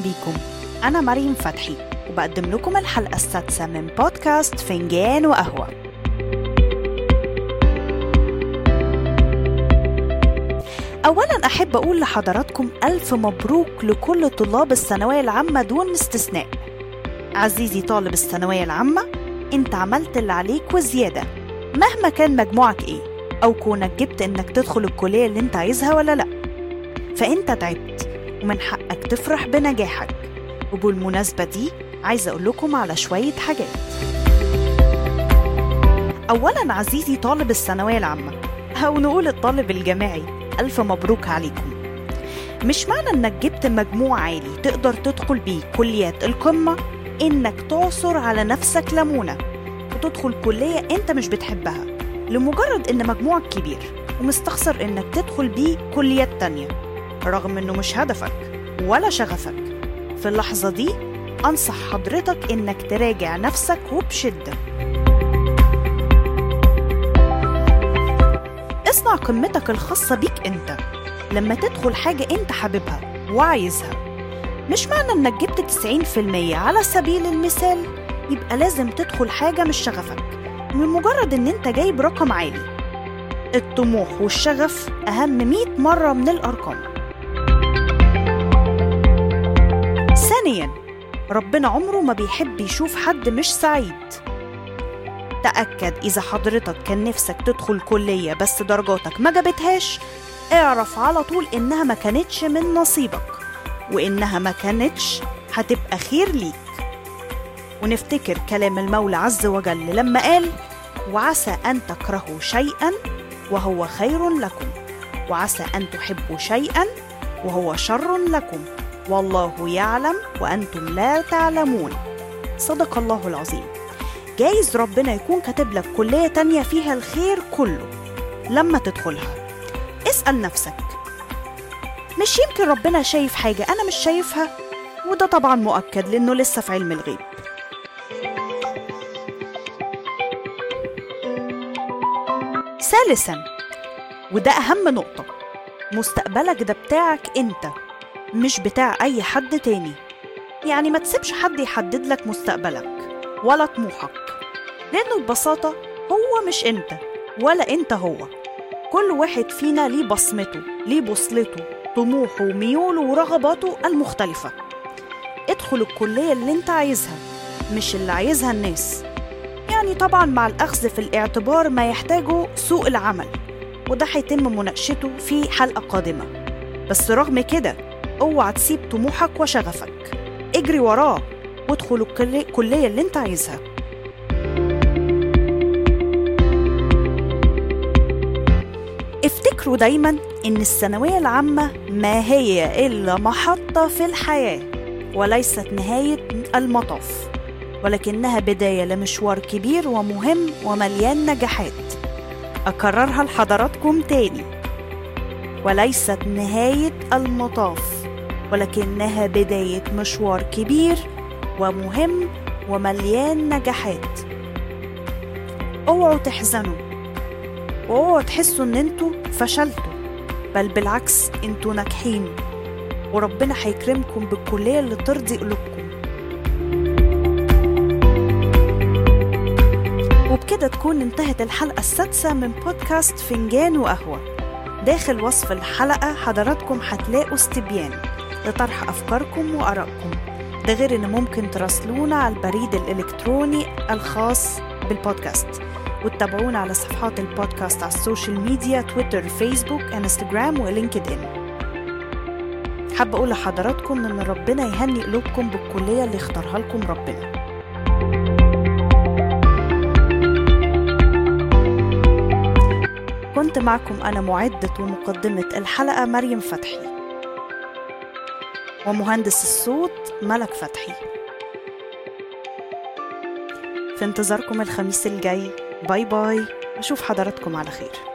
بيكم أنا مريم فتحي وبقدم لكم الحلقة السادسة من بودكاست فنجان وقهوة. أولا أحب أقول لحضراتكم ألف مبروك لكل طلاب الثانوية العامة دون استثناء. عزيزي طالب الثانوية العامة أنت عملت اللي عليك وزيادة مهما كان مجموعك إيه أو كونك جبت إنك تدخل الكلية اللي أنت عايزها ولا لأ. فأنت تعبت. ومن حقك تفرح بنجاحك. وبالمناسبة دي عايزة أقول لكم على شوية حاجات. أولا عزيزي طالب الثانوية العامة. أو نقول الطالب الجامعي. ألف مبروك عليكم. مش معنى إنك جبت مجموع عالي تقدر تدخل بيه كليات القمة إنك تعصر على نفسك ليمونة وتدخل كلية أنت مش بتحبها. لمجرد إن مجموعك كبير ومستخسر إنك تدخل بيه كليات تانية. رغم إنه مش هدفك ولا شغفك. في اللحظة دي أنصح حضرتك إنك تراجع نفسك وبشدة. اصنع قمتك الخاصة بيك أنت. لما تدخل حاجة أنت حاببها وعايزها مش معنى إنك جبت 90% على سبيل المثال. يبقى لازم تدخل حاجة مش شغفك من مجرد إن أنت جايب رقم عالي. الطموح والشغف أهم 100 مرة من الأرقام. ثانيا ربنا عمره ما بيحب يشوف حد مش سعيد. تأكد إذا حضرتك كان نفسك تدخل كلية بس درجاتك ما جابتهاش اعرف على طول إنها ما كانتش من نصيبك وإنها ما كانتش هتبقى خير ليك. ونفتكر كلام المولى عز وجل لما قال وعسى أن تكرهوا شيئا وهو خير لكم وعسى أن تحبوا شيئا وهو شر لكم. والله يعلم وأنتم لا تعلمون. صدق الله العظيم. جايز ربنا يكون كاتب لك كلية تانية فيها الخير كله لما تدخلها. اسأل نفسك. مش يمكن ربنا شايف حاجة أنا مش شايفها؟ وده طبعا مؤكد لأنه لسه في علم الغيب. ثالثا وده أهم نقطة مستقبلك ده بتاعك أنت. مش بتاع أي حد تاني. يعني ما تسيبش حد يحدد لك مستقبلك ولا طموحك. لأنه ببساطة هو مش أنت ولا أنت هو. كل واحد فينا ليه بصمته ليه بوصلته طموحه وميوله ورغباته المختلفة. ادخل الكلية اللي أنت عايزها مش اللي عايزها الناس. يعني طبعا مع الأخذ في الاعتبار ما يحتاجه سوق العمل وده هيتم مناقشته في حلقة قادمة. بس رغم كده أوعى تسيب طموحك وشغفك. اجري وراه وادخل الكلية اللي انت عايزها. افتكروا دايما إن الثانوية العامة ما هي إلا محطة في الحياة وليست نهاية المطاف ولكنها بداية لمشوار كبير ومهم ومليان نجاحات. أكررها لحضراتكم تاني. وليست نهاية المطاف. ولكنها بداية مشوار كبير ومهم ومليان نجاحات. اوعوا تحزنوا. واوعوا تحسوا ان أنتوا فشلتوا. بل بالعكس أنتوا ناجحين. وربنا هيكرمكم بالكلية اللي ترضي قلوبكم. وبكده تكون انتهت الحلقة السادسة من بودكاست فنجان وقهوة. داخل وصف الحلقة حضراتكم هتلاقوا استبيان. لطرح أفكاركم وآرائكم. ده غير إن ممكن تراسلونا على البريد الإلكتروني الخاص بالبودكاست وتتابعونا على صفحات البودكاست على ال social media تويتر فيسبوك إنستجرام و LinkedIn حابة أقول لحضراتكم إن ربنا يهني قلوبكم بالكلية اللي اختارها لكم ربنا. كنت معكم أنا معدة ومقدمة الحلقة مريم فتحي. ومهندس الصوت ملك فتحي. في انتظاركم الخميس الجاي. باي باي. أشوف حضراتكم على خير.